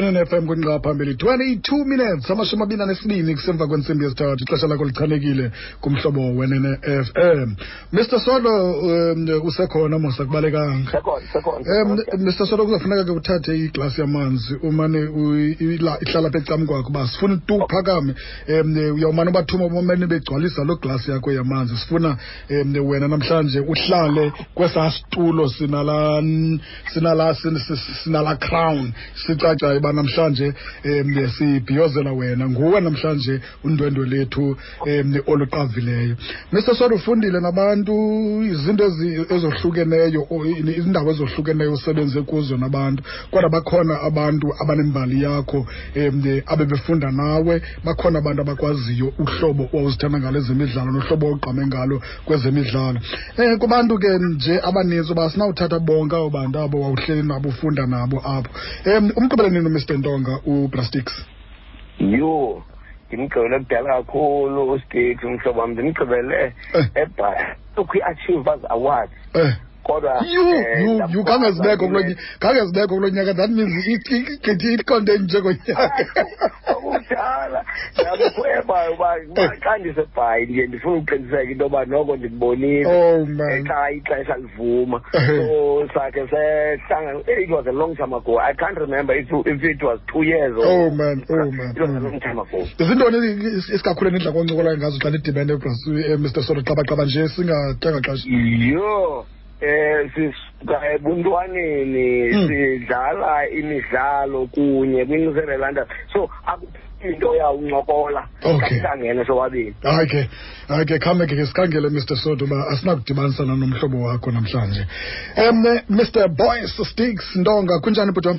nfm kwinqa phambili 22 minutes amashumi abini anesibini kusemva kwentsimbi yesithathu ixesha lakho lichanekile kumhlobo wenenf m mr solo um usekhona mos akubalekanga um mr solo kuzofuneka ke uthathe iglasi yamanzi umane ihlala pha ecam kwakho uba sifuna tu phakame um uyawumane ubathuma bomane begcwalisa loo glasi yakho yamanzi sifuna um wena namhlanje uhlale kwesaa situlo sinalaa sinala sinala crown sicacayo uba namhlanje um sibhiyozela wena nguwe namhlanje undwendwe lethu um oluqavileyo mr sor ufundile nabantu izinto ezohlukeneyo iindawo ezohlukeneyo usebenze kuzo nabantu kodwa bakhona abantu abanembali yakho um abebefunda nawe bakhona abantu abakwaziyo uhlobo owawuzithanda ngalo ezemidlalo nohlobo ogqame ngalo kwezemidlalo um kubantu ke nje abaninzi uba sinawuthatha bonke abo bantu abo wawuhleli nabo ufunda nabo apho um umgqibele nini umr ntonga uplastics yho ndimgqibele kudala kakhulu usteti umhlobo wam ndimgqibele eh. ebhaya ukwi-achievers awards eh. kodwa you eh, you you khange zibekho kulo khange zibekho kulo nyaka that means igqithi iqonde nje konyaka kudala ndakukhweba uba xa ndisebhayi ndiye ndifuna ukuqiniseka into yoba noko ndikubonile oh, eh, xa ixesha livuma so sakhe sehlangana it was a long time ago i can't remember if, if it was two years oh man oh man zintoni isikakhulu enidla koncokola ngazo xa nidibene eh, mr solo xabaxaba nje singatyanga xesha yho eh sisuka ebuntwaneni hmm. sidlala imidlalo kunye kwinzerelanda so into yawuncokola kahlangene sobabini hayi ke hayi ke khame ke sikhangele mr soto uba asinakudibanisana nomhlobo wakho namhlanje um eh, mr boys sticks ndonga kunjani bhutom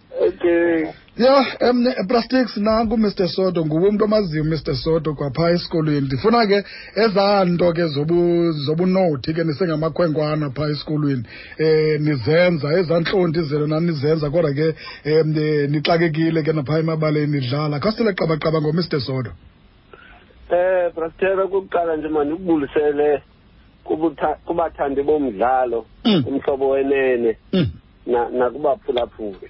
okay yho emne eplastics nanku mr sodo nguwe umntu omaziyo mr sodo kwaphaa esikolweni ndifuna ke ezaa nto ke zobunothi ke nisengamakhwenkwana phaa esikolweni um nizenza ezaa ntlonti zelo nanizenza kodwa ke um nixakekile ke naphaa emabaleni nidlala khasile qabaqaba ngomr sodo um eh, brastera kokuqala nje mandikubulisele kubathandi bomdlalo mm. umhlobo wenene mm. nakubaphulaphuli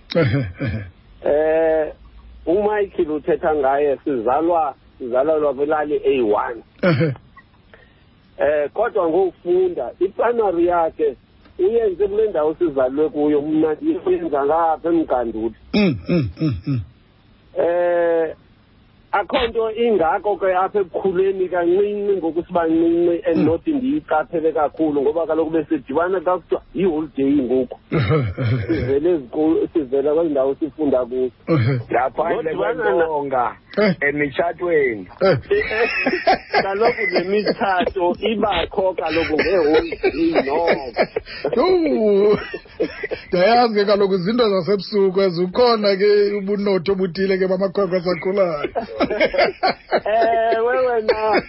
eh uMichael uthetha ngaye sizalwa sizalelwa kwilali A1 eh kodwa ngokufunda iprimary yakhe uyenze kule ndawo sizalwe kuyo mna ndiyenza ngapha emganduli mm, eh akho nto ingako ke apha ekukhuleni kancinci ngokusibancinci and mm. not ndiyicaphele kakhulu ngoba kaloku besidibana xa kuthiwa yiholiday ngoku sivele sivela kwezi ndawo sifunda kuzo ngaphandle kwentonga eh. emitshatweni eh. kaloku le mitshato ibakho kaloku ngeholiday noko ndiyayazi ke kaloku izinto zasebusuku ezikhona ke ubunotho obutile ke bamakhwenkwe asakhulayo ewe eh, wena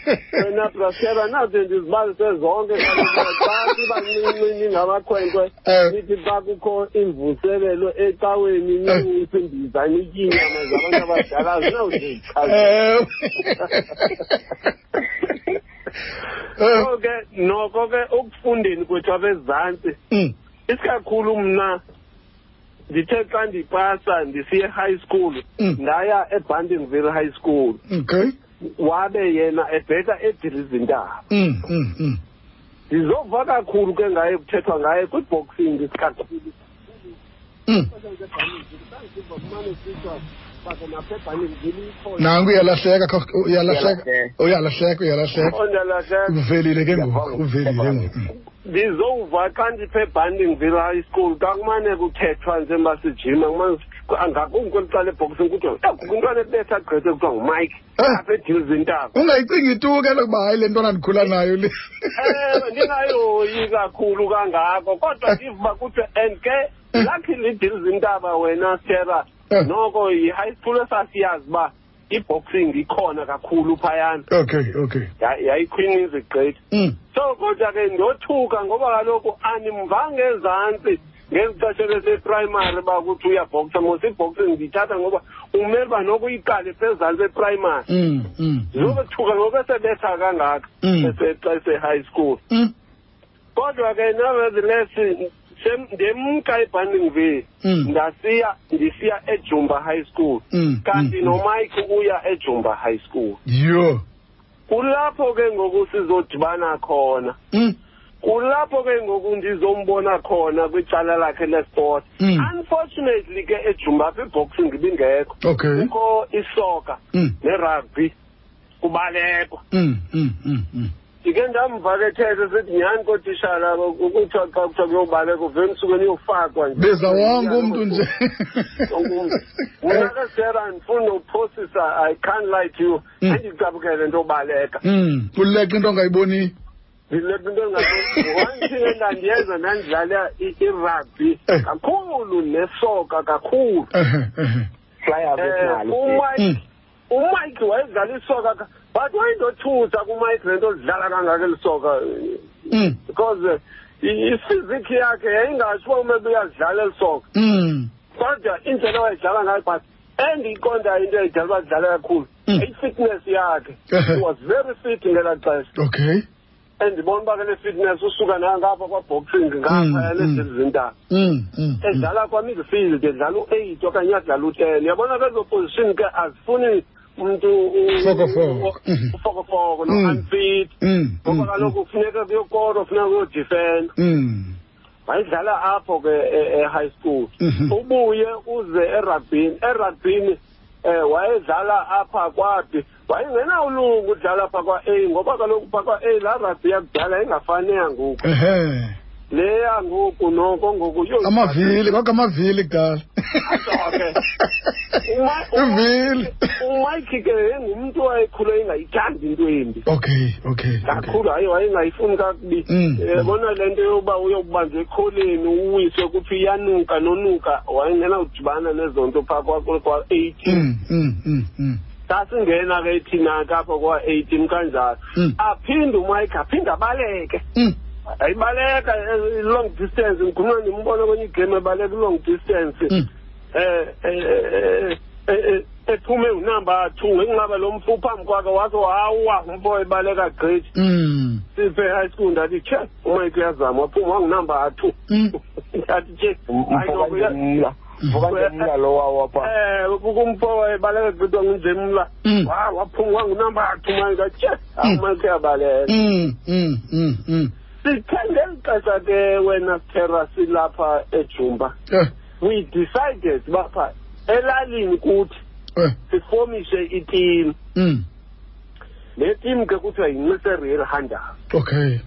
wena brasheba naze ndizibalise zonke xa sibancincinci ngamakhwenkwe eh. nithi xa kukho imvuselelo ecaweni eh. niwusimbiza nityinyama zabantu abadala zinawuzichaza Eh. so ke noko ke ukufundeni kwethu abezantsi Mm. isikakhulu mna ndithe xa ndipasa ndisiye high school Mm. ndaya ebantingville high school Okay. wabe yena ebheka edilizintaba Mm, mm, mm. ndizova kakhulu ke ngaye kuthethwa ngaye kwiboxing isikakhulu Mm. nangu uyalahleka kha- uyalahleka Uyalahleka. uyalahleka uyalahleka ondalahleka uvelile ke ngoku Ngiyabonga. uvelile ngoku Mm. ndizowuva xa ndiphe ebhandini ndivela high school xa kumane kuthethwa nje uba sijima kumane ngakumbi kweli cala ebhokisini kuthiwa "Eh, kukho umntwana ebetha gqithe kuthiwa ngumike Eh. asedil zintaba ungayicingi tu ke lokuba hayi le ntwana ndikhula nayo le um ndingayoyi kakhulu kangako kodwa ndiva uba kuthiwa and ke luckily idil zintaba wena sera Eh. noko yi-high school esasiyazi uba i-boxing ikhona kakhulu phayana okay okay Ya- yayikhwinizi gqithi mm. so kodwa ke ndothuka ngoba kaloku animvanga ezantsi ngezi xesha beseprayimari uba kuthi uyabhoksa mos ibhokse ndiyithatha ngoba umele uba noko uyiqale phezantsi eprayimari mm, mm, zokuthuka ngoku esebetha kangaka xa ese-high school kodwa ke nevertheless ndemka ebanding vale mm. ndasiya ndisiya ejumba high school mm. kanti mm. nomike uya ejumba high school yho kulapho ke ngoku sizodibana khona mm. kulapho ke ngoku ndizombona khona kwicala lakhe lesport mm. unfortunately ke ejumbapha iboxing ibingekho okay. kukho isoka mm. nerugby kubalekwa mm, mm, mm, mm. ndike ndamvakethele sithi nyhani kotishala kuthiwa xa kuthiwa kuyobaleka uvele usukwini uyofakwa biza wonke umntu nje mna ke sera ndifuna uphosisa i can't lie to you Mm. andicaphukele into yobaleka Mm. Uleqa into ongayiboniyo. ndileqa into engaonthile ndandiyenza ndandidlala i- irugby Eh. kakhulu nesoka kakhulu Ehe, ehe. Flyer Eh, besinalo. umike Mm. umike wayedlala isoka ka- but wayendothusa kumike le nto lidlala kangaka elisoka Mm. because eh, i- ifizikhi yakhe yayingatsho uba ume buyazidlala elisoka Mm. kodwa indlela wayedlala ngayo but endiyiqondayo into edala uba dlala kakhulu mm. i-fitness yakhe he was very fit ngela xesha okay endibona uba kele fitness usuka nangapha kwaboxing ngapha mm, yanezizintaa mm. edlala kwamidfield edlala u-eight okanye adlala u-ten yabona kwezo position ke azifuni umntu ufokofoko no-unfit ngoba kaloku kufuneka kuyokorwa kufuneka kuyodifenda wayidlala apho ke e, e-high school mhm. ubuye uze eragbini eragbini um wayedlala apha kwapi wayengenawulungu udlala apha kwa-a ngoba kaloku pha kwa-a laa rugby yakudala ingafani yangoku le yangoku noko ngoku amavili kwakho amavili kudala ivili umike ke ngumntu wayekhule engayithandi into embi okay okay kakhulu hayi wayengayifuni Mm. yabona le nto yokuba uyokubanjwa ekholeni uwiswe kuthiwa iyanuka nonuka wayengenawudibana nezo nto phaa kwa- kwa- kwa-eighteen Mm, mm, mm, mm. sasingena ke thina ke apha kwa-eighteen kanjalo Mm. aphinde umike aphinde abaleke Mm. ayibaleka eh, long distance ngigumna ndimbona kwenye igame ebaleka i-long distance Mm. eh eh, eh, eh ephume unumber 2 ngenqaba lo mfu phambi kwakhe waso hawa umfo ebaleka gqithi mm sipe high school ndathi che umayike uyazama waphuma wangunumber 2 mm. ndathi che ayinokuya vukanjemla lo wawapha um kukumfo wayebaleka gqithi wangunjemla mm. wa waphuma wangunumber 2 mayike che amayike uyabaleka sithe ngeli xesha ke wena terasi lapha ejumba eh. we decided uba pha elalini kuthi eh. sifomishe itimu mm. le timu ke kuthiwa yincise real hunters okay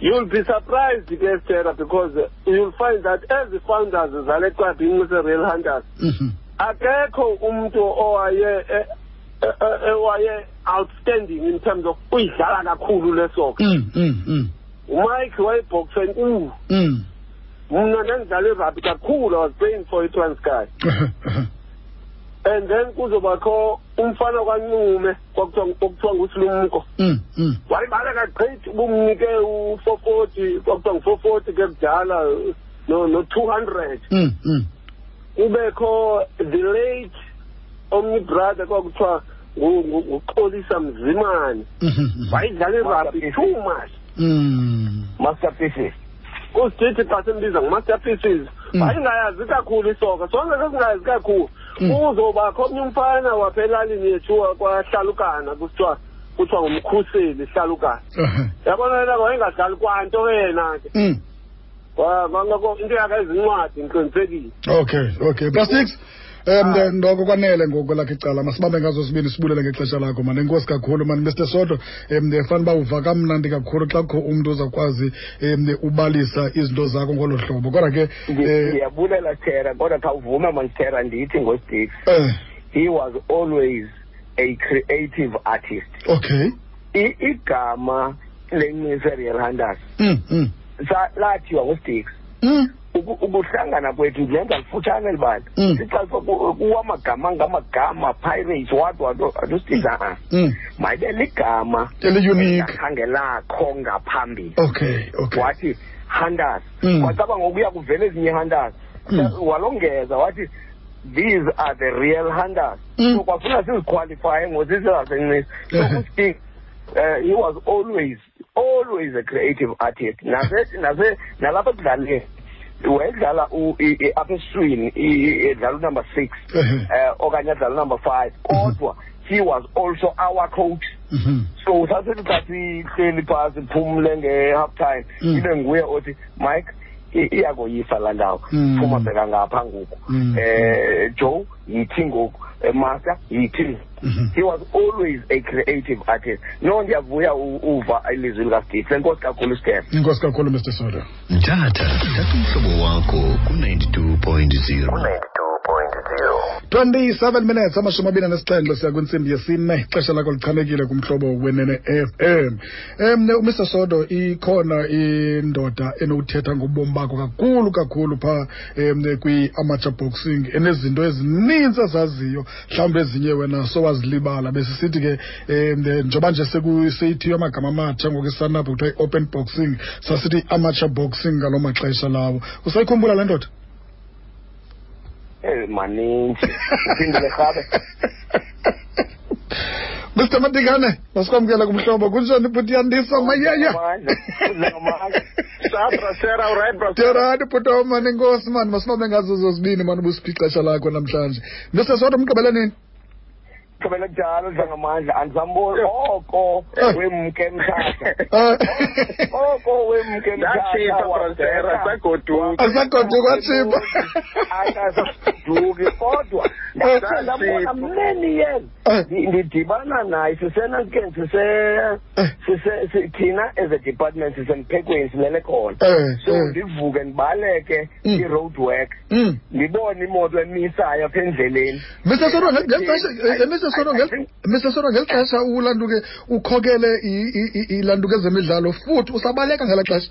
you'll be surprised ke stera because you'll find that ezi founders zale club incise real hunters mm -hmm. akekho umntu owaye eh, eh, eh, owaye outstanding in terms of uyidlala kakhulu lesoka mm, mm, mm. umike wayebhoxa enkulu mm. mna ndandidlala irabhi kakhulu i was playing for itranskay and then kuzobakho umfana kwancume kwakuthiwa ngusilumko mm, mm. wayibala kagqithi ubumnike u-four forty kwakuthiwa ngu-four forty ke kudala no-two hundred mm, kubekho the late omnye ibrother kwakuthiwa nguxolisa mzimane mm-hmm, mm-hmm. wayidlala irabhi too much masterpieces uzithethi xa simbiza ngumastapieces mm. ayingayazi kakhulu isoka sonke sesingayazi kakhulu mm. uzobakho omnye umfana wapha elalini yethu kwahlalukana kuthiwa kuthiwa ngumkhuseli hlalukana yabona yena wayengadlali kwanto yena ke mm. into yakhe ezincwadi ngiqinisekile okay okay plus six um ah. noko kwanele ngoku lakhe icala masibambe ngazo sibini sibulele ngexesha lakho mani enkosi kakhulu mani beste sodwa um ndiyafana uba uva kamnandi kakhulu xa kukho umntu ozakwazi um ubalisa izinto zakho ngolo hlobo kodwa ke eh, ndiyabulela thera kodwa khawuvuma mandithera ndithi ngosdix eh. he was always a creative artist okay igama lenxise real hunters mm, mm. lathiwa ngusdix mm. ukuhlangana kwethu lenza lifutshane libana mm. sixaxa kuwamagama ngamagama pirates wadwa andosidiza mm. mm. mayibe ligama eliuniqakhange lakho ngaphambili okay okay wathi hunters kwacabanga ukuya kuvela ezinye hunters walongeza wathi these are the real hunters so kwafuna sizikhwalifye ngozizizasencisa so kusting uh, he was always always a creative artist nalapha ekudlaleni wayedlala apha eswini edlala unumber six um okanye adlala unumber five mhm. kodwa he was also our coach mhm. so sasithi xa sihleli phaa siphumle nge-half time mm. ibe nguye othi mike iyakoyisa laa ndawo mm. phuma bheka ngapha ngoku um joe yithi ngoku emaster yithi mhm. he was always a creative artist no ndiyavuya uva ilizwi likasteve lenkosi kakhulu steve inkosi kakhulu mr soda njata thatha umhlobo wakho ku-92 point zero 27 minutes amashumi abini anesixhenxe siya kwintsimbi yesine ixesha lakho lichanekile kumhlobo wenene f m um umr sodo ikhona indoda enokuthetha ngobomi bakho kakhulu kakhulu phaa um kwi-amateur boxing enezinto ezininzi azaziyo mhlawumbi ezinye wena sowazilibala besisithi ke um njengoba nje seyithiyo amagama amatsha ngoku isanapho kuthiwa i-open boxing sasithi i-amateur boxing ngaloo maxesha lawo usayikhumbula le ndoda eh maninzi uphindile rhabe Mr. Madikane, masikwamkela kumhlobo. Kunjani bhuti yandisa mayeye? Sabra Sarah, all right, brother. Gerard Puto mani nkosi mani masibambe ngazo zozibini mani ubusiphi ixesha lakho namhlanje. Mr. Soto mgqibela nini? Mgqibela njalo dla ngamandla andizamboni oko eh. wemke mthatha. Eh. Oko wemke mthatha. Ndachipa Sabra Sarah sagoduka. Asagoduka chipa. Akasagoduki kodwa Eh, Ndandiphi? ndambona many years Eh. Ndi- ndidibana naye sisenanken sise Eh. sise si- thina as a department sisemphekweni silele khona Eh, so eh. ndivuke ndibaleke Mm. i-road work Mm. ndibone imoto emisayo apha endleleni Mr. Soro ngel- ngeli xesha eh, eh, Mr. Soro ngel- Mr. Soro ngeli xesha ulanduke ukhokele i- i- i- ilanduke zemidlalo futhi usabaleka ngela xesha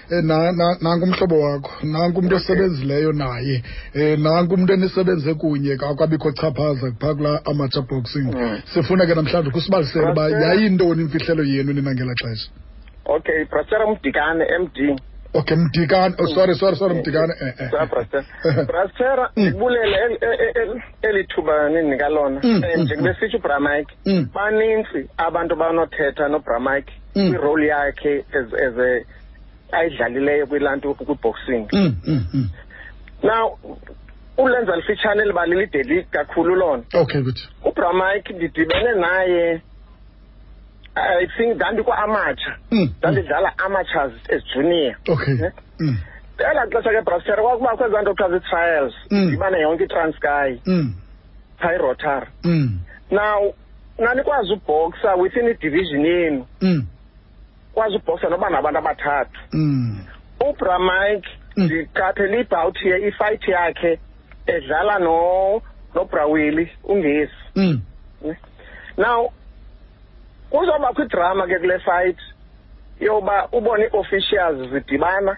Eh, nanku umhlobo wakho nanku umntu osebenzileyo naye um nanku umntu enisebenze kunye akwabikho chaphaza phaa kula amateur boxing mm. sifuna ke namhlanje kusibalisele uba yayintoni imfihlelo yenu nina ngela xesha okay brastera mdikane m d okay mdikane oh, sorry sorry sorry mdikane eh, eh. brastera mm. ndibulele eli thuba nindinika lona mm, njengoba sitsho ubramike baninzi abantu abanothetha nobramike mm. kwirole yakhe as, as a ayidlalileyo kwilantuku kwiboxing mm, mm, mm. now ulenza lifitshane elibali lideli kakhulu loo nto okay good ubramike ndidibene naye i think ndandikwa-amatsha mm, mm. ndandidlala mm. amatshas as junior okay eh? mm. elaa xesha ke brastera kwakubakho ezaa nto kuthiwa zii-trials mm. ndibane yonke itransky mm. phaa irotar mm. now nanikwazi ubhoxa within idivision yenu mm. kwazi ubhoxa noba nabantu abathathu mm. ubra mike mm. ndiqaphele ibhawuthi ifayithi yakhe edlala no nobrawili ungesi mm. now kuzobakho idrama ke kule fight yoba ubone i-officials zidibana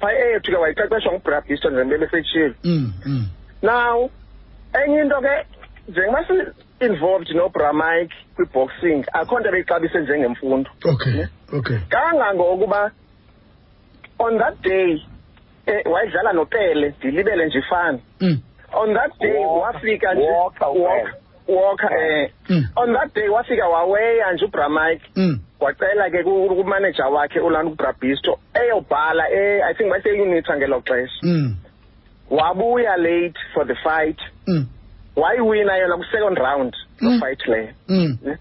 phaa eyethu ke wayiqeqeshwa ngubrad biston ngembele fetshile mm, mm. now enye into ke njengoba si-involved nobra mike kwi-boxing akho nto beyixabise njengemfundo okay okay kangangokuba on that day eh, wayedlala nopele ndilibele nje ifani mm. on that day wafika nje walker eh mm. on that day wafika waweya nje ubramike mm. wacela ke kumanager wakhe ulana ubrabisto eyobhala e i think baseunitha ngelo xesha mm. wabuya late for the fight mm. wayiwina yona kwi-second round mm. fight leyo mm. yeah.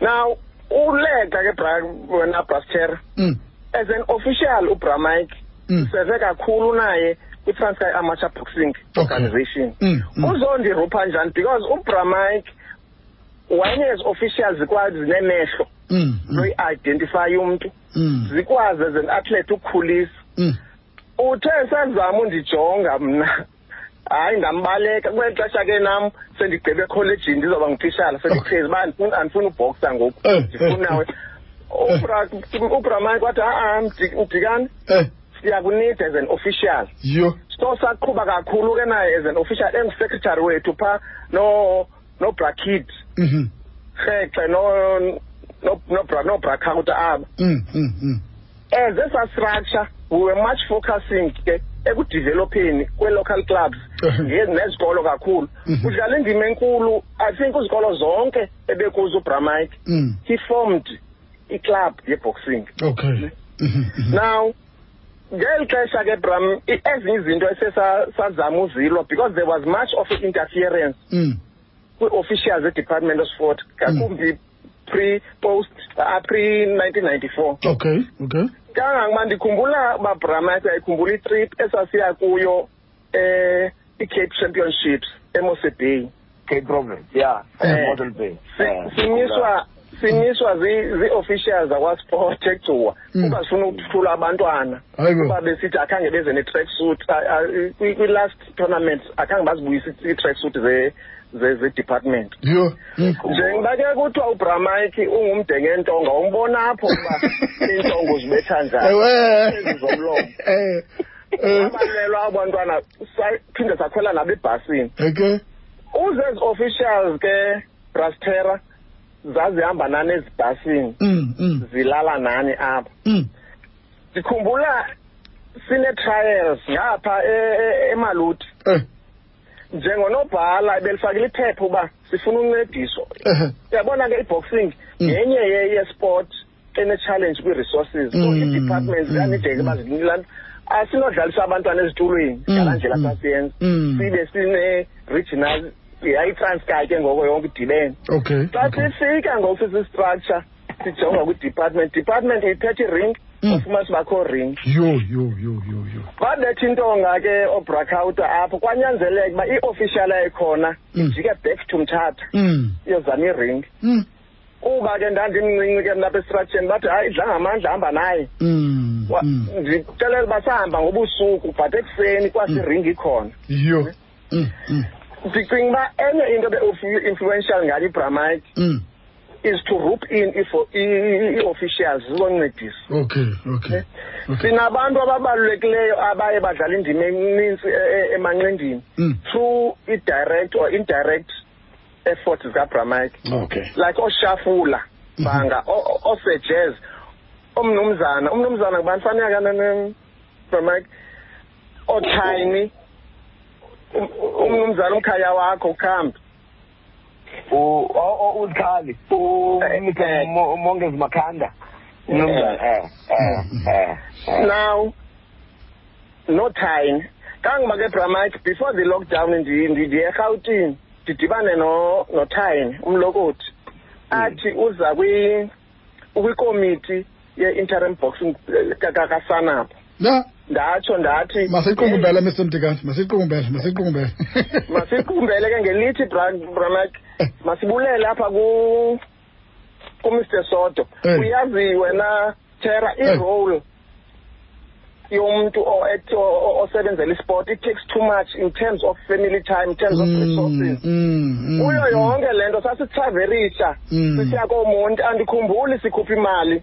now uleqa ke bra wena bastera mm. as an official ubra mike mm. seve kakhulu naye kwi-transky amateur boxing organization okay. mm. mm. uzondirupha njani because ubra mike wayene as official zikwazi zinemehlo mm. mm. loyi-identifye umntu mm. zikwazi as an athlete ukukhulisa mm. uthe sazama undijonga mna hayi ndambaleka kweli xesha ke nam sendigqibe ekholejini ndizawuba ngutishala sendiphezi uba andifuni ubhoksa ngoku eh, eh, ndifunawe eh. ubramani kwathi ha-a mdikani siyakunida as an official so saqhuba kakhulu ke naye as an official engusecretary wethu phaa no nobrakid mhm. rhexe nobrakawuta aba mm, mm, mm. as esa structure we were much focusing ke ekudevelopheni kwee-local clubs uh-huh. nezikolo kakhulu uh-huh. udlala indima enkulu i think uzikolo zonke ebekuzo ubramike mm. he formed iclub yeboxing okay mm-hmm, mm-hmm. now ngeli xesha ke bram ezinye izinto esesazama uzilwa because there was much of interference mm. kwi-officials edepartment of sport mm. ngakumbi mm. pre-post uh, pre-1994 okay okay kangangoba ndikhumbula uba bram ayikhumbula itrip esasiya kuyo eh iCape Championships eMose Bay Cape Province yeah eh, Model Bay eh, sinyiswa sinyiswa zii-officials zakwasport ekugcuwa hmm. kuba sifuna ukuthula abantwana kuba besithi akhange beze ne-track suit kwi-last tournament akhange bazibuyise ii-track suit zedepartment yho hmm. njengoba ke kuthiwa ubramike ungumdengentonga umbona apho uba iintongo zibetha njani ezizomlomo eh. eh. abalelwa abo bantwana saphinde sakhwela nabo ebhasini okay uze ezi-officials ke brastera zazihamba nani ezibhasini mm, mm. zilala nani apha mm. ndikhumbula sine-trials ngapha e, e, emaluti eh. njengonobhala belifakile iphepha uba sifuna uncediso yabona ke i-boxing yenye yesport enechallenge kwii-resources so mm. ii-departments ziyanideke mm. bazilinilana asinodlalisa abantwana ezitulweni ngala mm. ndlela sasiyenza sibe sine-regional yayitranscar ke ngoko yonke idibene okay xa sifika ngoku sisi-structure sijonga kwi-department department ithetha i-ring ufumanisa uba kho ring yho yho yho yho yho babetha intonga ke obracouta apho kwanyanzeleka uba i-official yayikhona ijike back to mthatha iyozama i-ring kuba ke ndandimncinci ke mna besitratsheni bathi hayi idla ngamandla hamba naye mm, mm. ndixelela uba sahamba ngobusuku but ekuseni kwasiringi mm. khona yho ndicinga uba enye into be-influential ngalo ibramite is to roop in i-officials zizoncedisa okay okay sinabantu ababalulekileyo abaye badlala indima enintsi e, e, emanqindini through i-direct or indirect efort zikabramike okay like oshafula mhm. banga osejez omnumzana umnumzana ngubani fanele kananbramike othayini umnumzana umkhaya wakho ukhambi uzikhali umongezi makhanda umnumzana eh, eh, eh, now no time kangoba ke bramite before the lockdown ndiye erhawutini ndidibane notime umlokothi hmm. athi uza kwikomiti ye-interim boxing eh, kasanapho na ndatsho ndathi masiyiqukumbele mr mdikane masiyiqukumbele masiyiqukumbele masiyiqukumbele ke ngelithi bramak masibulele apha kumr soto hey. uyazi wena thera irole hey. yomntu osebenzela isport it takes too much in terms of family time in terms mm, of resources kuyo mm, mm, mm, yonke le nto sasithaveritsha mm. sisiya koomonti andikhumbuli sikhupha imali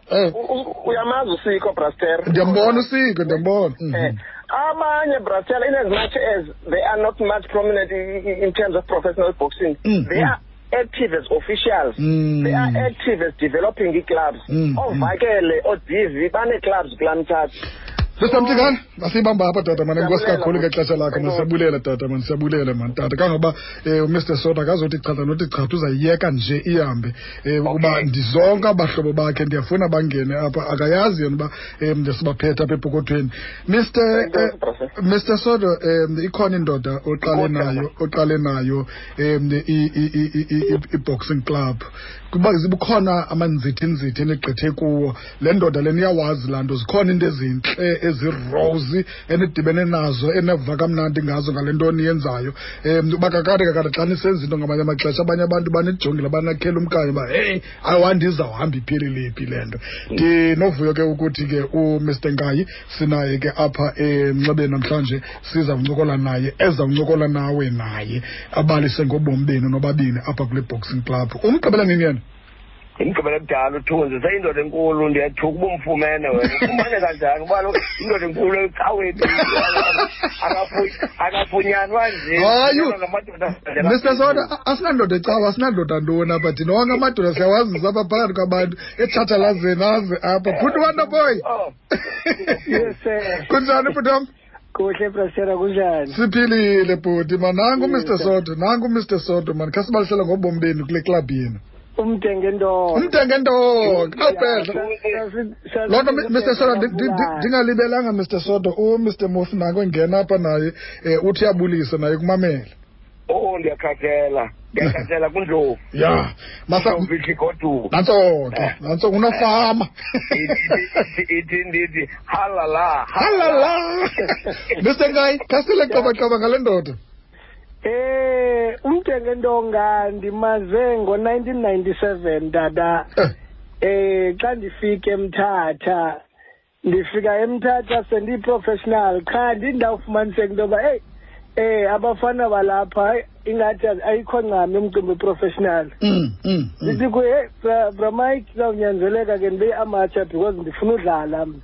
Eh. uyamazi usiko braster ndiyambona usiko ndiyambona eh. mhm. abanye braster in as much as they are not much prominent in terms of professional boxing mm. they mm. are active as officials mm. they are active as developing ii-clubs mm. oovakele mm. ood v banee-clubs kulaa mthatha sisamthikani asiyibamba apha tata mani enkosi kakhulu ngexesha lakho mani siyabulela tata mani siyabulela mani tata kangoba um eh, umr sota akazothi chatha nothi chatha uzayiyeka nje ihambe um ukuba okay. ndizonke abahlobo bakhe ndiyafuna bangene apha akayazi yena uba um ndisibaphethe apha epokothweni mr eh, mr sodo um ikhona indoda oqale nayo oqale nayo um i-boxing club kuba zibukhona amanzithinzithi enigqithe kuwo le ndoda lena iyawazi laa nto zikhona iinto ezintle ezirozi enidibene nazo eneva kamnandi ngazo ngale nto niyenzayo um uba kakade kakade xa nisenza into ngamanye amaxesha abanye abantu banijongile banakhela umkanye uba heyi awandizawuhamba ipheleliphi le nto ndinovuyo ke ukuthi ke umr nkayi sinaye ke apha emnxebeni namhlanje siza kuncokola naye eza kuncokola nawe naye abalise ngobomi benu nobabini apha kule boxing club umgqibela nini yena ndimgqibele kudala uthunzi seyindoda enkulu ndiyathuka uba umfumene wena ufumane kanjani uba indoda enkulu ecaweni akafunyanwa njemr soda asinandoda ecawa asinandoda ntoni apha thina wonke amadoda siyawazisa apha phakathi kwabantu etshatalazeni aze apha bhuti wantoboy oh. kunjani bhutom kuhle brasera kunjani siphilile bhuti ma nangu mr sodo nangu mr sodo mani khasibalihlela ngobomi benu kule club yenu umdenge ndoka umdenge ndoka awubhedla loo nto mr sodo ndingalibelanga mr sodo umr mofi nako engena apha naye um uthi abulise naye kumamele oh ndiyakhathela ndiyakhathela kundlovu ya mfihli goduka nantso ke eh. nantso unofama ithi ndithi halala halala mr ngai khasile qobaxoba ngale ndoda Eh umthenge ntonga ndimaze ngo-1997 dada eh, eh xa ndifike mthatha ndifika emthatha sendiyi-professional qha ndindawufumaniseka into yoba eyi eh abafana balapha hayi ingathi ayikho ncami umcimbi weprofessional mm, mm, mm. ndithi kuye bra mike kuzawunyanzeleka ke ndibe yi-amateur because ndifuna udlala mna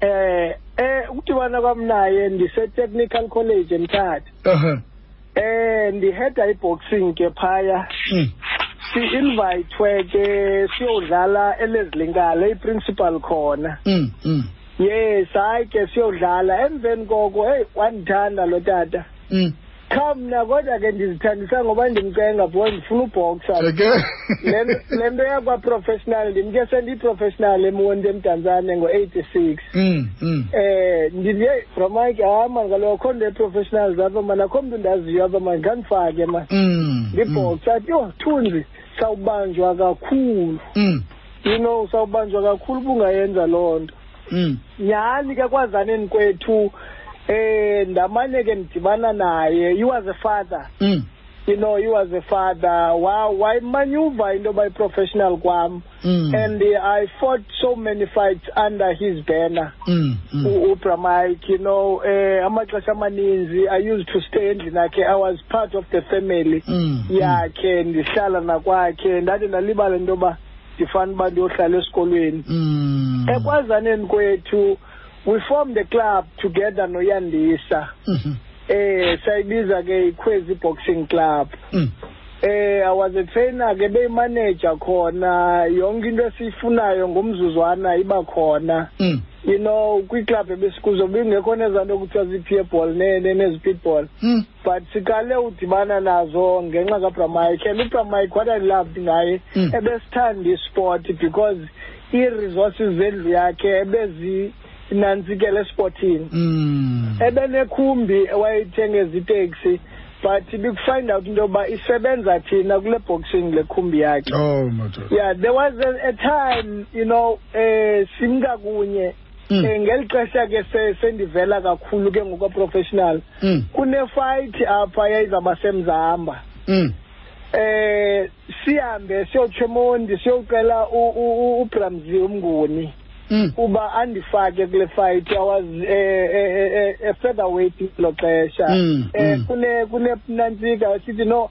eh eh ukudibana kwam naye ndise-technical college emthatha Eh ndiheda iboxing ke phaya. Mm. Si-invayithwe ke siyodlala elezilinkalo iprincipal khona. Mm. Mm. Yes, hayi ke siyodlala emveni koko hey wandithanda lo tata. Mm. cha mna kodwa ke ndizithandisa ngoba ndimcenga because ndifuna ubhoxa le nto yakwaprofessional ndimke sendiyiprofessional emonti emdantsane ngo-eighty six Mm, mm. Eh ndiliye Ramike hayi mani kaloku akho nto e-professionals apha mani akho mntu ndaziyo apha mani khandifake mani Mm. mm, ndibhoxa athi yho thunzi sawubanjwa kakhulu Mm. you know sawubanjwa kakhulu ubungayenza loo nto Mm. nyhani ke kwazaneni kwethu eh ndamane ke ndidibana naye he was a father Mm. you know he was a father wa wayimanyuva into yoba i-professional kwam Mm. And uh, I fought so many fights under his banner, mm. Mm. Upra Mike. You know, uh, amaxesha amaninzi I used to stay endlini yakhe. I was part of the family mm. yakhe, mm. ndihlala nakwakhe. Ndade ndalibala into yoba ndifana uba ndiyohlala esikolweni. Mm. Ekwazaneni kwethu we formed the club together noyandisa Mhm. eh sayibiza ke ikhwezi boxing club Mm. eh i was a trainer ke beyimanager khona yonke into esiyifunayo ngomzuzwana iba khona Mm. you know kwiclub ebesikuzo bingekho nezaa nto kuthiwa zii-peer ball ne- ne- nezipitball Mm. but siqale udibana nazo ngenxa kabramike and ubramike what i loved ngaye mm. ebesithanda isport because ii-resources zendlu yakhe ebezinantsikela esportini mm. ebenekhumbi ewayethenga eziteksi but bikufind out into yoba isebenza thina kule boxing le khumbi yakhe oh, yeah there was a, a time you know um eh, simka kunye Mm. Eh, ngeli xesha ke sendivela kakhulu ke ngokwaprofessional mm. kunefayithi apha yayizawuba semzamba mm. eh sihambe siyotsho emondi siyocela ubramzi umnguni mm. uba andifake kule fight i was a, a, a, a featherweight lo xesha mm. eh, mm. kune kunantsika sithi no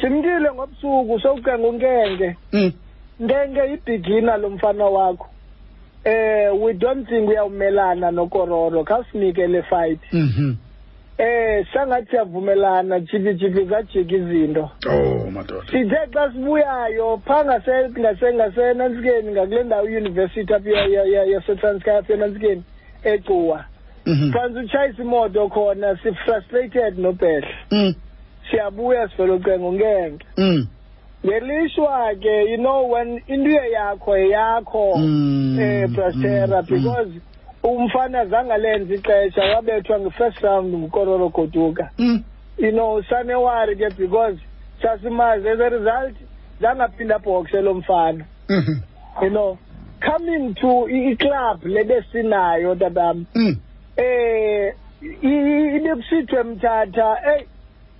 simkile ngobusuku sowucenga unkenge mm. nkenge yibhigina lo mfana wakho eh we don't think uyawumelana nokororo khawusinike le fight mm -hmm. eh sangathi siyavumelana jikijibi zajika izinto oh madoda sithe xa sibuyayo phaa ngasenansikeni ngakule ndawo iuniversity apho yasetranskaya apho enansikeni ecuwa mhm. fanisa utshayisa imoto khona sifrustrated nobhedla mm. siyabuya sivelocengo ngenge mm. ngelishwa ke you know when into yakho eyakho mm. eh brastera mm. because mm. umfana zangalenza ixesha wabethwa nge-first round ngukororo goduka mm. you know sanewari ke because sasimazi as a result zangaphinda bhoxe lo mfana mm -hmm. you know coming to iclub le besinayo tatam mm. eh ibebusithwe mthatha eyi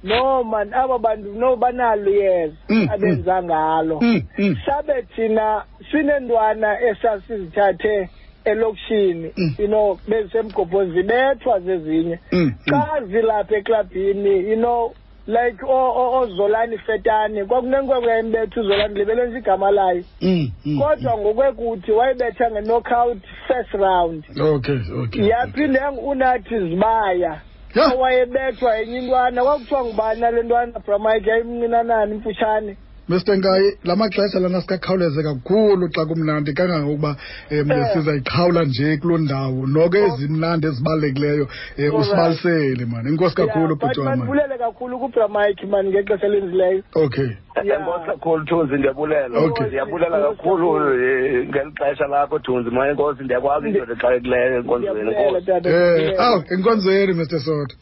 no man aba bantu no banalo iyeza mm, mm. abenza ngalo mm, sabe thina sinentwana esasizithathe elokishini you know bezisemgobhozi zibethwa zezinye xa zilapha eklabhini you know like oozolani oh, oh, oh, fetane kwakunenkwenkwe yayembetha uzolani libele nje igama layo mm, mm, kodwa mm. ngokwekuthi wayebetha nge-knockout first round okay okay yaphinde yangunathi zibaya owayebethwa enye intwana kwakuthiwa ngubani nale ntwana bramike yayimncinanani imfutshane Mr Nkayi la maxesha lana sikakhawuleze kakhulu xa kumnandi kangangokuba um eh. siza iqhawula nje kuloo ndawo noko oh. ezimnandi ezibalulekileyo um usibalisele mani inkosi kakhulu bhutwamandibulele kakhulu kubramike mani ngexesha elenzileyo okay enkosi kakhulu thunzi ndiyabulela okay ndiyabulela kakhulu eh, ngeli xesha lakho thunzi ma enkosi ndiyakwazi into ndixakekileyo enkonzweni enkosi um aw enkonzweni mr soto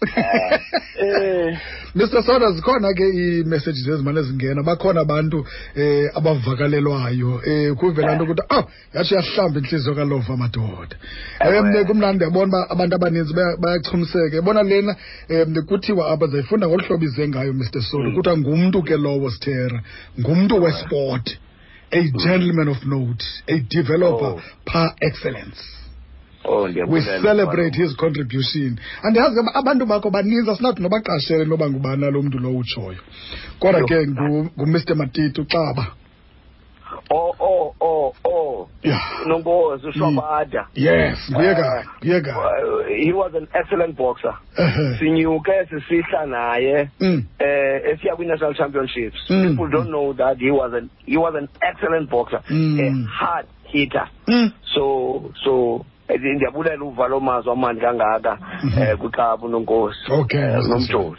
Mr Soda zikhona ke ii-messages ezimane zingena bakhona abantu eh abavakalelwayo eh kuvela into ukuthi ah yathi yahlamba intliziyo kalova madoda eh mne kumnandi yabona uba abantu abaninzi bayachumseka yabona lena um kuthiwa apha zayifunda ngolu hlobo ize ngayo Mr Soda mm. kuthiwa ngumntu ke lowo sithera ngumntu wesport a gentleman of note a developer oh. par excellence Oh, we celebrate his contribution andiyazi ke abantu bakho baninzi asinathi nobaqashele noba ngubani nalo mntu lowo utshoyo kodwa ke ngumr matiti uxaba oh oh oh oh yeah. nonkosi ushwabada yes nguye kanye nguye kanye he was an excellent boxer sinyuke sisihla naye mm. eh esiya kwi-national championships mm. people don't know that he was an, he was an excellent boxer mm. a hard hitter mm. so so eh, ndiyabulela uva loo mazwi amandi kangaka um mm-hmm. eh, kwixabu nonkosi okay eh, nomjoli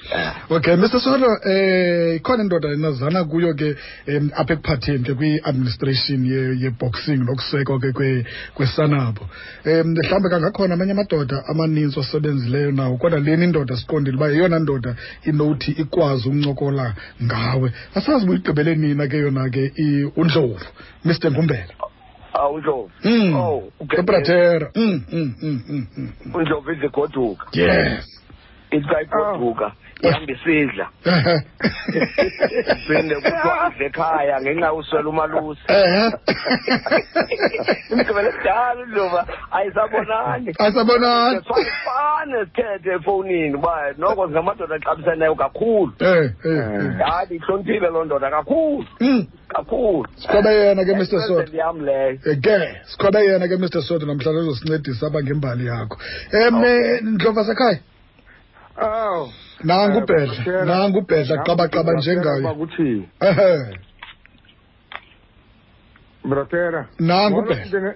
okay mr solo um ikhona indoda enazana kuyo ke um apha ekuphatheni ke kwi-administration yeboxing nokusekwa ke kwesanabo um mhlawumbi kangakhona amanye amadoda amaninzi osebenzileyo nawo kodwa lena indoda siqondile uba yeyona ndoda inothi ikwazi ukuncokola ngawe asazi buyigqibele nina ke yona ke undlovu mr ngumbela awundlovu ah, mm. oh, ugepratera mm, mm, undlovu izigoduka yes ithiwa igoduka oh. ihamba isidla phinde kuthiwa idle ekhaya ngenxa uswela umalusi imgqibele kudala udloba ayisabonani ayisabonani fane sithethe efowunini uba noko zingamadoda axabiseneyo kakhulu eh, eh, eh. hayi ihloniphile loo ndoda kakhulu hmm. kakhulu sikhwebe yena ke mr soto yam leyo ke sikhwebe yena ke mr soto namhlanje uzosincedisa apha ngembali yakho um ndlova sekhaya aw nangu eh, ubhedla nangu ubhedla qabaqaba njengayo kuthini ehe brotera nangu ubhedla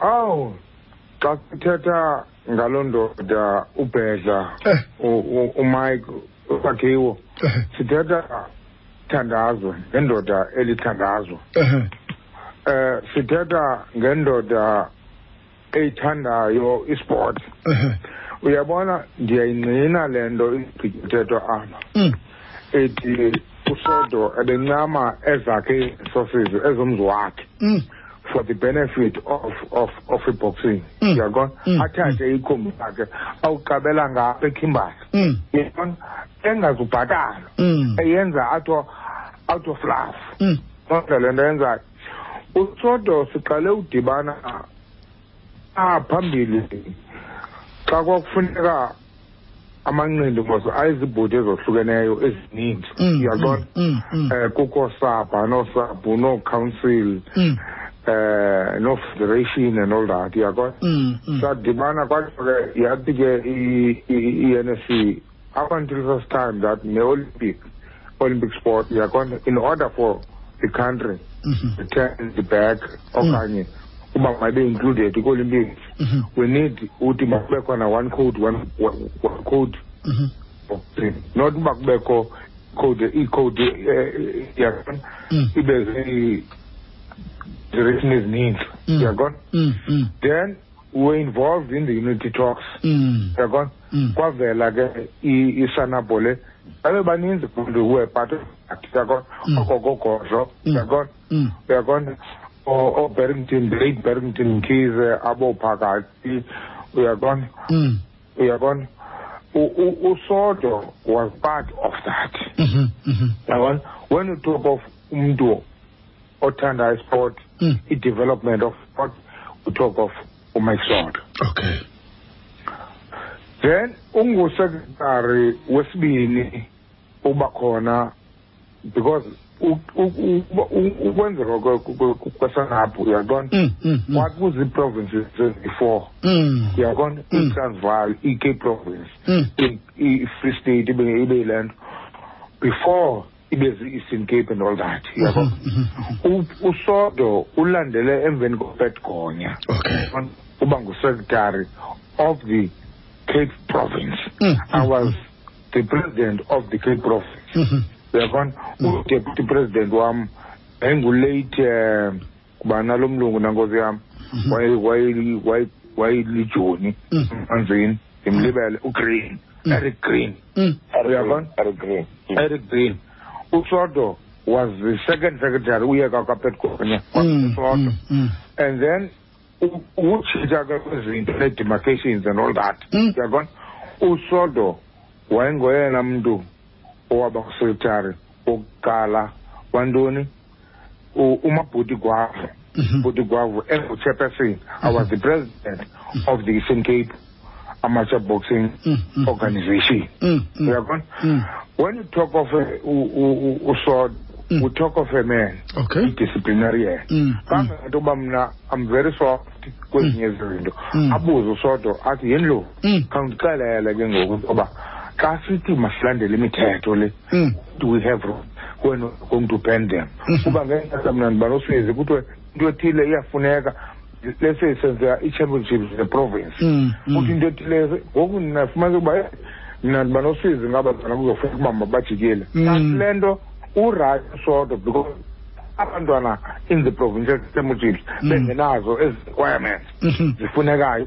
awu xa sithetha ngalo ndoda ubhedla eh. umike usakhiwo eh. sithetha thandazo ngendoda elithandazo eh. eh sithetha ngendoda eyithandayo isport uyabona ndiyayingqina le nto ithethwa apha mm. ethi usodo ebencama ezakhe isosezo ezomzi wakhe mm. for the benefit of of of iboxing mm. uyabona mm. athathe mm. ikhumbi lakhe awuqabela ngapha ekhimbala mm. uyabona engazubhatala mm. eyenza out of out of love mm. nodwa le nto yenzayo usodo siqale udibana ah phambili xa kwakufuneka amanqindi ngoso ayizibhodi ezohlukeneyo ezininzi mm, uyabona um mm, mm, eh, kukho sabha noosabhu noocouncil um eh, nofederation and all that uyakona sadibana kwathi ke yathi ke i-n s c Up until such time that the Olympic, Olympic sport, we are going, in order for the country mm -hmm. to turn the back, okanye mm. uba mabe included kwi-olympics mm -hmm. we need uthi makube khona one code one, one, one code mm -hmm. not uba kubekho code iicode eh, yakona mm. ibe zii-direction ezininzi mm. uyakona mm, then were involved in the unity talks mm. yabona mm. kwavela ke isanabo le babe baninzi kumuntu were part of that yabona mm. ogogogodlo yabona yabona oberrington late berrington mkhize abophakathi uyabona uyabona usodo was part of that mm-hmm, mm-hmm. yabona when you talk of umntu othanda isport mm. i-development of sport we talk of umaisonto okay then ungusekretary wesibini uba khona because ukwenzeka kwesanapho uyaqona mm, mm, mm. what was the provinces before uyaqona itransvaal i-cape province i-free state ibe yile nto before ibe zii-eastern cape and all that mhm, yabo mhm, mhm. usodo ulandele emveni kopetgonya okay uba ngusecretary of the cape province mm, i mm, was mm. the president of the cape province uyabona udeputy president wam engulate um kuba nalo mlungu nankosi yam mhm. wayilijoni mm. manzini ndimlibele ugreen mm. eric green mm. uyabona eric green eric green usodo was the second secretary uyeka kapetgonya usodo and then ukutshintsha ke kwezinto nee-demarcations and all that uyabona usodo wayengoyena mntu owaba secretary wokuqala wantoni umabhuti gwavo mhm. bhuti gwavo engu-chairperson i was the mhm. president of the eastern cape amateur boxing mhm. organization uyabona when you talk of usod we talk of a man okay. idisciplinarian kangento uba mna i'm very soft kwezinye izinto abuze usodwa athi yindlu khawundixelele ke ngoku uba xa sithi masilandele imithetho le mm. do we have room when we're going to ban them mm-hmm. kuba ngenxa mna ndibanoswezi kuthiwe into ethile iyafuneka let's say senza i-championships the province mm, mm. kuthi into ethile ngoku ndinafumanisa ukuba eh, mna ndiba nosizi ngabazana kuzofuna ukuba mabajikile mm. le nto urayi sodwa because abantwana in the provincial championships bengenazo ezi requirements mm-hmm. zifunekayo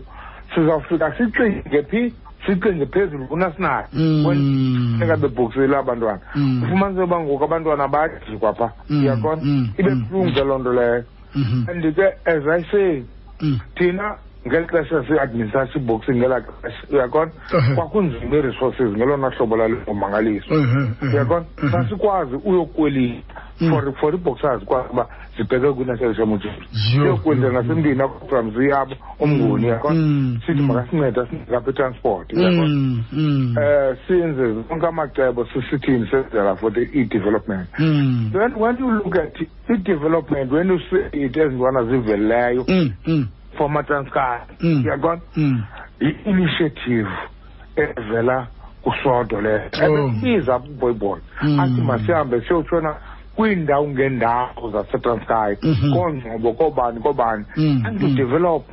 sizawufika sicinge phi sicinge phezulu kunasinayo mm. eka bebhokisile abantwana mm. ufumanise uba ngoku abantwana bayadikwa pha mm. uyakona ibe buhlungu ke loo nto leyo mm-hmm. and ke as i say thina ngeli xesha si-administra sibhoxing ngela xesha uyakona uh-huh. kwakunzima ii-resources ngelona hlobo lalo mangaliso uh-huh, uh-huh. uyakona sasikwazi uyokwelisa mm. for for iboxers kwakuba zibheke kwinasele somujulu siyokwenza nasemntwini akuframzi yabo umnguni mm. yakho mm. sithi makasinceda sinelapha itransport um senze zonke amacebo sisithini senzela for the e-development then when you look at i-development when you see it ezintwana zivelileyo for amatranscar uyaqona yi-initiative evela kusodo leyo ebebiza oh. boyboy hmm. athi masihambe siyotshona kwiindawo ngeendawo zasetranskay mhm. koongcobo koobani koobani hmm. and to hmm. develop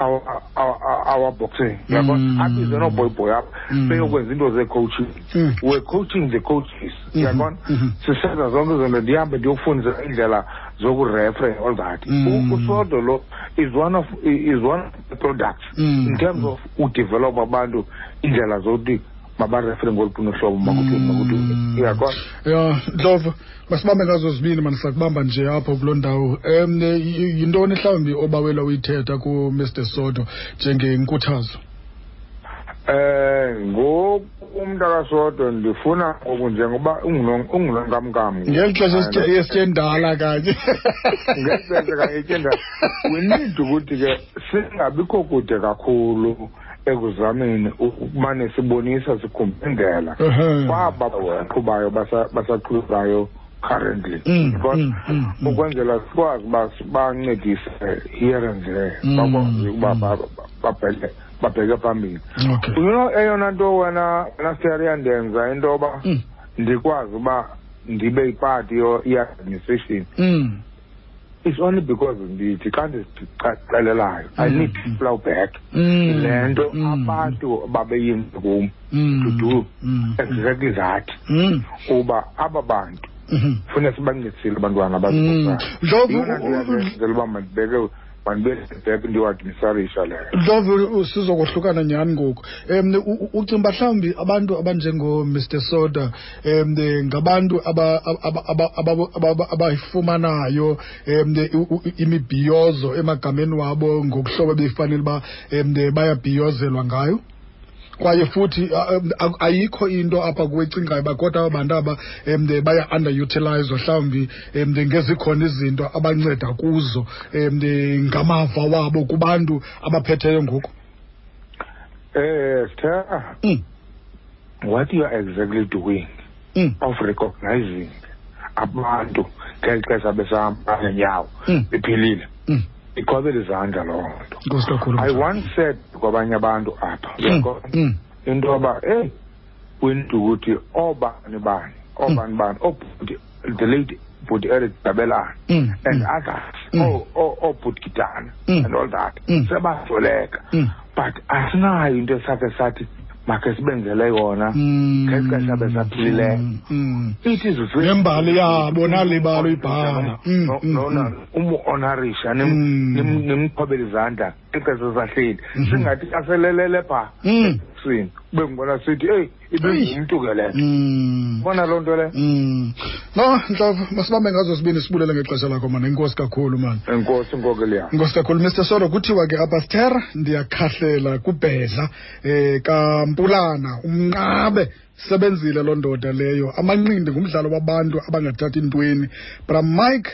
our, our, our boxing yabo mm. abize nooboyboy apha mm. beyokwenza into zeecoaching mm. we're coaching the coaches mm-hmm. yabona mm-hmm. sisenza zonke izinto ndihambe ndiyofundisa iindlela zokurefre all that mm. usodo lo is one of is one products mm. in terms of udevelop abantu indlela zokuthi mabarefere ngolu bunohlobo makuthi mm. makuthi uyakwazi ya ndlovu masibambe ngazo zibini mandisakubamba nje apho kuloo ndawo um yintoni mhlawumbi obawela uyithetha kumr sodo njengenkuthazo Eh ngoku umuntu akasodwa ndifuna ngoku njengoba ungunonkamkam ngeli xesha esityendala kanye ngeli xesha kanye ityendala we need ukuthi ke singabikho kude kakhulu ekuzameni ukumane sibonisa sikhumbe indlela kwaba baqhubayo basaqhubayo currently mm, because mm, mm, ukwenzela sikwazi uba bancedise here and there bakwazi ukuba babhele babheke phambili okay. uno eyona nto wena wena siyari yandenza into yoba mm. ndikwazi uba ndibe yipati ye-administration mm. it's only because ndithi xa ndizicacelelayo i mm. need to flow back mm. le nto mm. abantu babeyenze kum mm. to do mm. exactly that mm. uba aba bantu mm-hmm. funa sibancedisile abantwana bazizela uba mandibeke ndiyovele sizokohlukana nyhani ngoku um ucinga uba mhlawumbi abantu abanjengomr soda um ngabantu abayifumanayo um imibhiyozo emagameni wabo ngokuhlobo befanele uba um bayabhiyozelwa ngayo kwaye futhi ayikho into apha kuwecingayo uba kodwa aba bantu aba um baya-underutilizwa mhlawumbi um ngezikhona izinto abanceda kuzo um ngamava wabo kubantu abaphetheyo ngoku um eh, sitha hmm. what you are exactly doing mm. of recognizing abantu ngeli xesha besahamba ngenyawo mm. bephilile mm. iqhwabela izandla loo nto i once said kwabanye abantu apha mm. mm. into yoba eyi kwintu ukuthi oobani bani oobani mm. bani oobhuti the late bhuti eric dabelana mm. and mm. others mm. oobhuti oh, oh, oh, gidana mm. and all that mm. sebajoleka mm. but asinayo into esakhe sathi makhe sibenzele yona mm. ngeli xesha besaphilileyo mm, mm. it is nembali yabo nalibalo ibhala umuhonarisha nimqhobela izandla ixesha sahleli mm-hmm. singathi aselelele phaa esini ube ngibona sithi eyi ibingumntu ke le nto mm. bona loo nto le mm. no ntlova masibambe ngazo sibini sibulele ngexesha lakho mani inkosi kakhulu mani enkosi inkokeli yam inkosi kakhulu mr solo kuthiwa ke apaster ndiyakhahlela kubhedla um kampulana umnqabe sebenzile loo ndoda leyo amanqindi ngumdlalo wabantu abangathathi ntweni bra mike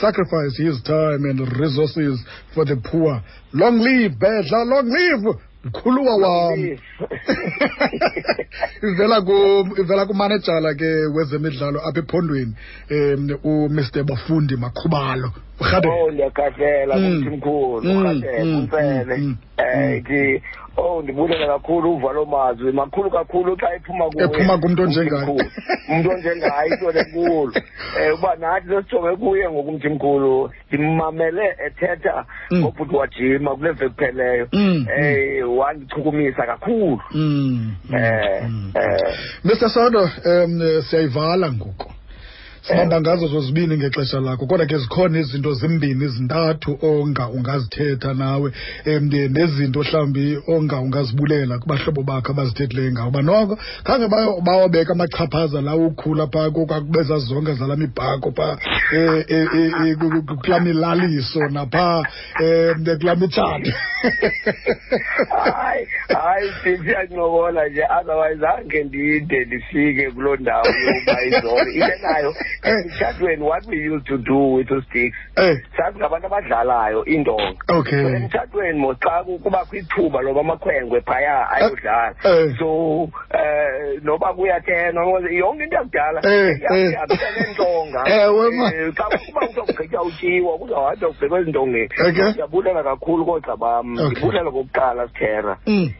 sacrifice his time and resources for the poor long live bedla long live mkhuluwa wam ivela ku ivela kumanejala ke wezemidlalo apha ephondweni um umr bafundi makhubalo urhade oh ndiyakhathela kumthi mkhulu urhadela umfele um ke oh ndibulela kakhulu uva loo mazwi makhulu kakhulu xa ephuma ephuma kumntu onjengayo umntu onjengayo into lenkulu um uba nathi sesijonge kuye ngoku mthi mkhulu ndimmamele ethetha mm. ngobhuti wajima kule veki kupheleyo um mm, mm. wandichukumisa kakhulu um mr sodo um siyayivala ngoku sihamba ngazo zozibini ngexesha lakho kodwa ke zikhona izinto zimbini zintathu onga ungazithetha nawe um nezinto mhlawumbi onga ungazibulela kubahlobo bakho abazithethileyo ngawo uba noko khange bawabeka amachaphaza lawo ukhula phaa kwakubeza zonke zala mibhako phaa um e, e, e, kulaa milaliso naphaa um ndiyakulaa mitshato hayi hayi sisi yancokola nje otherwise ange ndide ndifike kuloo ndawo yokuba izolo into nayo emtshatweni what we used to do with usticks eh. sasingabantu abadlalayo iindonga okay emtshatweni mos xa kubakho ithuba loba amakhwenkwe phaya ayodlala eh. so eh noba kuyathena yonke into yakudala eh, eh. yabika nentonga ewe ma eh, xa kuba kuzogqitya utyiwa kuzawuhada ubhekwa ezintongeni ndiyabulela kakhulu koogxa bam ndibulela kokuqala sithera um mm.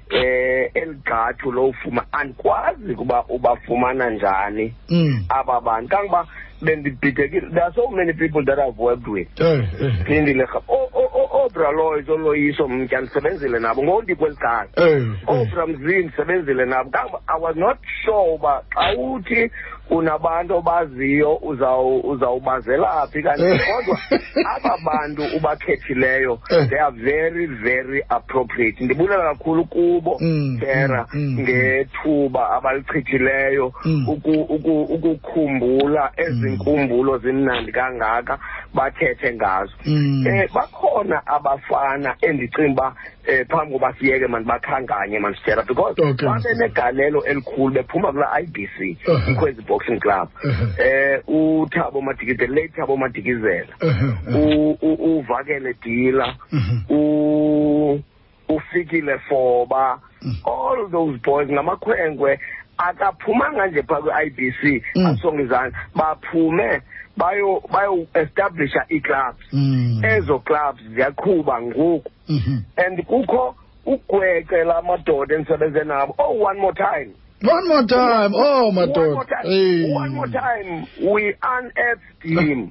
eli gqathu lowufuma andikwazi ukuba ubafumana njani mm. aba bantu kangoba bendibhidekile there are so many people that i've worked with eh, eh. phindile oobra loys oloyiso mtya ndisebenzile nabo ngondikwelikhala eh, oobra mzini ndisebenzile nabo kambe i was not sure uba xa uthi unabantu obaziyo uzawubazela phi kanti kodwa aba bantu ubakhethileyo they are very very appropriate ndibulela kakhulu kubo mm, mm, sera mm, ngethuba abalichithileyo khumbula ezi mm. nkumbulo zimnandi kangaka bathethe ngazo um bakhona abafana endicinga uba um phambi koba siyeke mandibakhankanye mandisitshela because babe negalelo elikhulu bephuma kula i b c uh-huh. ikhwezi boxing club um uh-huh. uthabo madikizela late thabo madikizela uh-huh. uvakele dila ufikile foba mm. all those boys ngamakhwenkwe akaphumanga nje phaa kwi-i b c mm. asonga izandla baphume bayo bayo establisha ii-clubs mm. ezo clubs ziyaqhuba ngoku mm -hmm. and kukho ugwexe la madoda endisebenze nabo oh one more time one more time oh madoda one more time, hey. one more time. we unearthed him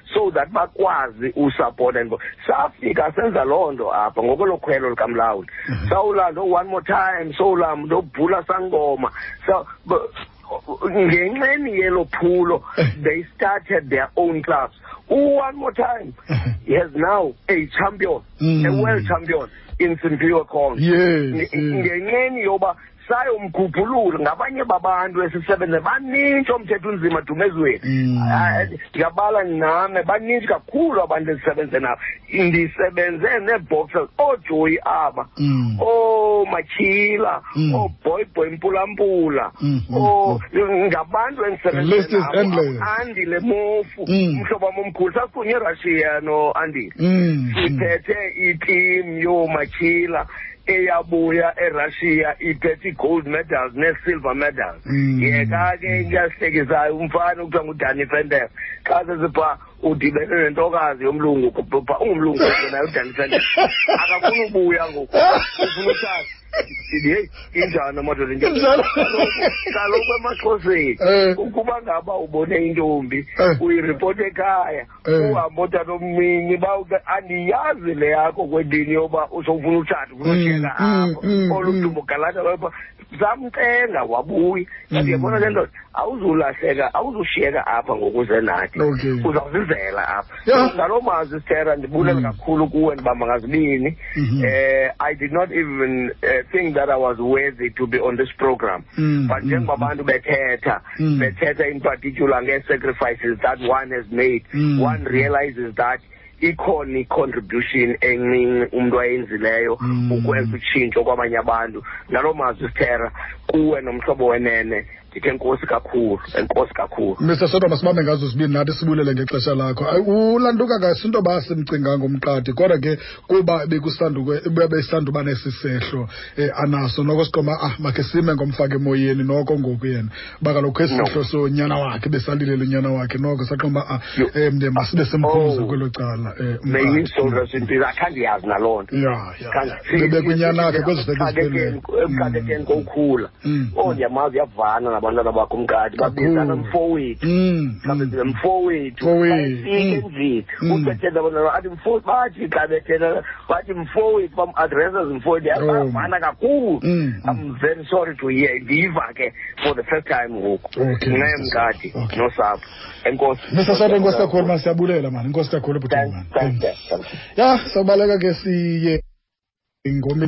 so that bakwazi usupport and safika senza loo nto apha ngokwelo khwelo likamlawuli mhm. sawulanda one more time sowulamba ndobhula sangoma so ngenxeni yelo phulo eh. they started their own clubs u-one more time mhm. he has now a champion a mm. world champion in simpiwe khona ngenxeni yoba sayomgubhulula ngabanye babantu esisebenze baninzi omthetho unzima dumezweni mm. ah, eh, ndiyabala name baninzi kakhulu abantu endisebenze nabo ndisebenze nee-boxers oojoyi aba mm. oomatyhila mm. ooboyboy mpulampula ngabantu endisebenze nabo andile mofu umhlobo wam omkhulu sasifunye erussia noandile siphethe itimu yoomatyhila eyabuya erussia iphethe ii-gold medals nee-silver medals mm. yeka ke kuyasihlekisayo umfana okuthiwa ngudani fender xa sesipha udibene nentokazi yomlungu bha ungumlungu naye udani fender akafuni ubuya ngoku ufuna utshasa ndiye injani amadoda kaloku emaxhoseni eh. ukuba ngaba ubone intombi eh. uyiripota ekhaya Eh. uhambe otata omncinci ba uke- andiyazi le yakho kwendini yoba usofuna utshata ufuna Mm, ushela mm, apho mm, olu mm. dumbo galata lwapha samcenga wabuya Mm. ndiyabona le ndoda awuzulahleka awuzushiyeka apha ngokuze nathi Okay. uzawuzizela apha Yeah. So, ngaloo mazwi sithera ndibulela Mm. kakhulu kuwe ndibamba ngazibini Mhm. um i did not even uh, think that i was worthy to be on this program Mm, but mm, njengoba mm. abantu bethetha mm. bethetha in particular ngee-sacrifices that one has made mm. one realizes that ikhona i-contribution encinci umntu ayenzileyo mm. ukwenza utshintsho kwabanye abantu naloo mazwi sithera kuwe nomhlobo wenene ndithe nkosi kakhulu enkosi kakhulu mr sodwa masibambe ngazo zibini nathi sibulele ngexesha lakho ulanduka kasinto basimcinga ngomqadi kodwa ke kuba bebesanduba nesi sehlo um eh, anaso noko siqoma ah makhe sime ngomfake emoyeni noko ngoku yena uba kaloku esi sehlo sonyana wakhe besalilele unyana wakhe noko saqoma uba um eh, masibe simphumza oh. kwelo cala eh, khandiyazi naloo nto yabebekunyana akhe kweziseemxakekeni mm. kokukhula o mm. oh, ndiyamazi uyavana nabantwana bakho umkati babizana mfowethu mfowethu mfowethu endlini Mm. uthethetha abantwana athi mfo bathi xa bethetha bathi mfowethu bam-addresses mfowethu Oh. yabavana kakhulu Mm, mm. i'm very sorry to hear ndiyiva ke for the first time ngoku Okay, ngenxa Mr. yomkati Okay. nosapho enkosi mr sobe inkosi kakhulu mani siyabulela mani inkosi kakhulu ebhutini Thanks, mani thanks, thanks, thanks. ya sobaleka ke siye ingomeni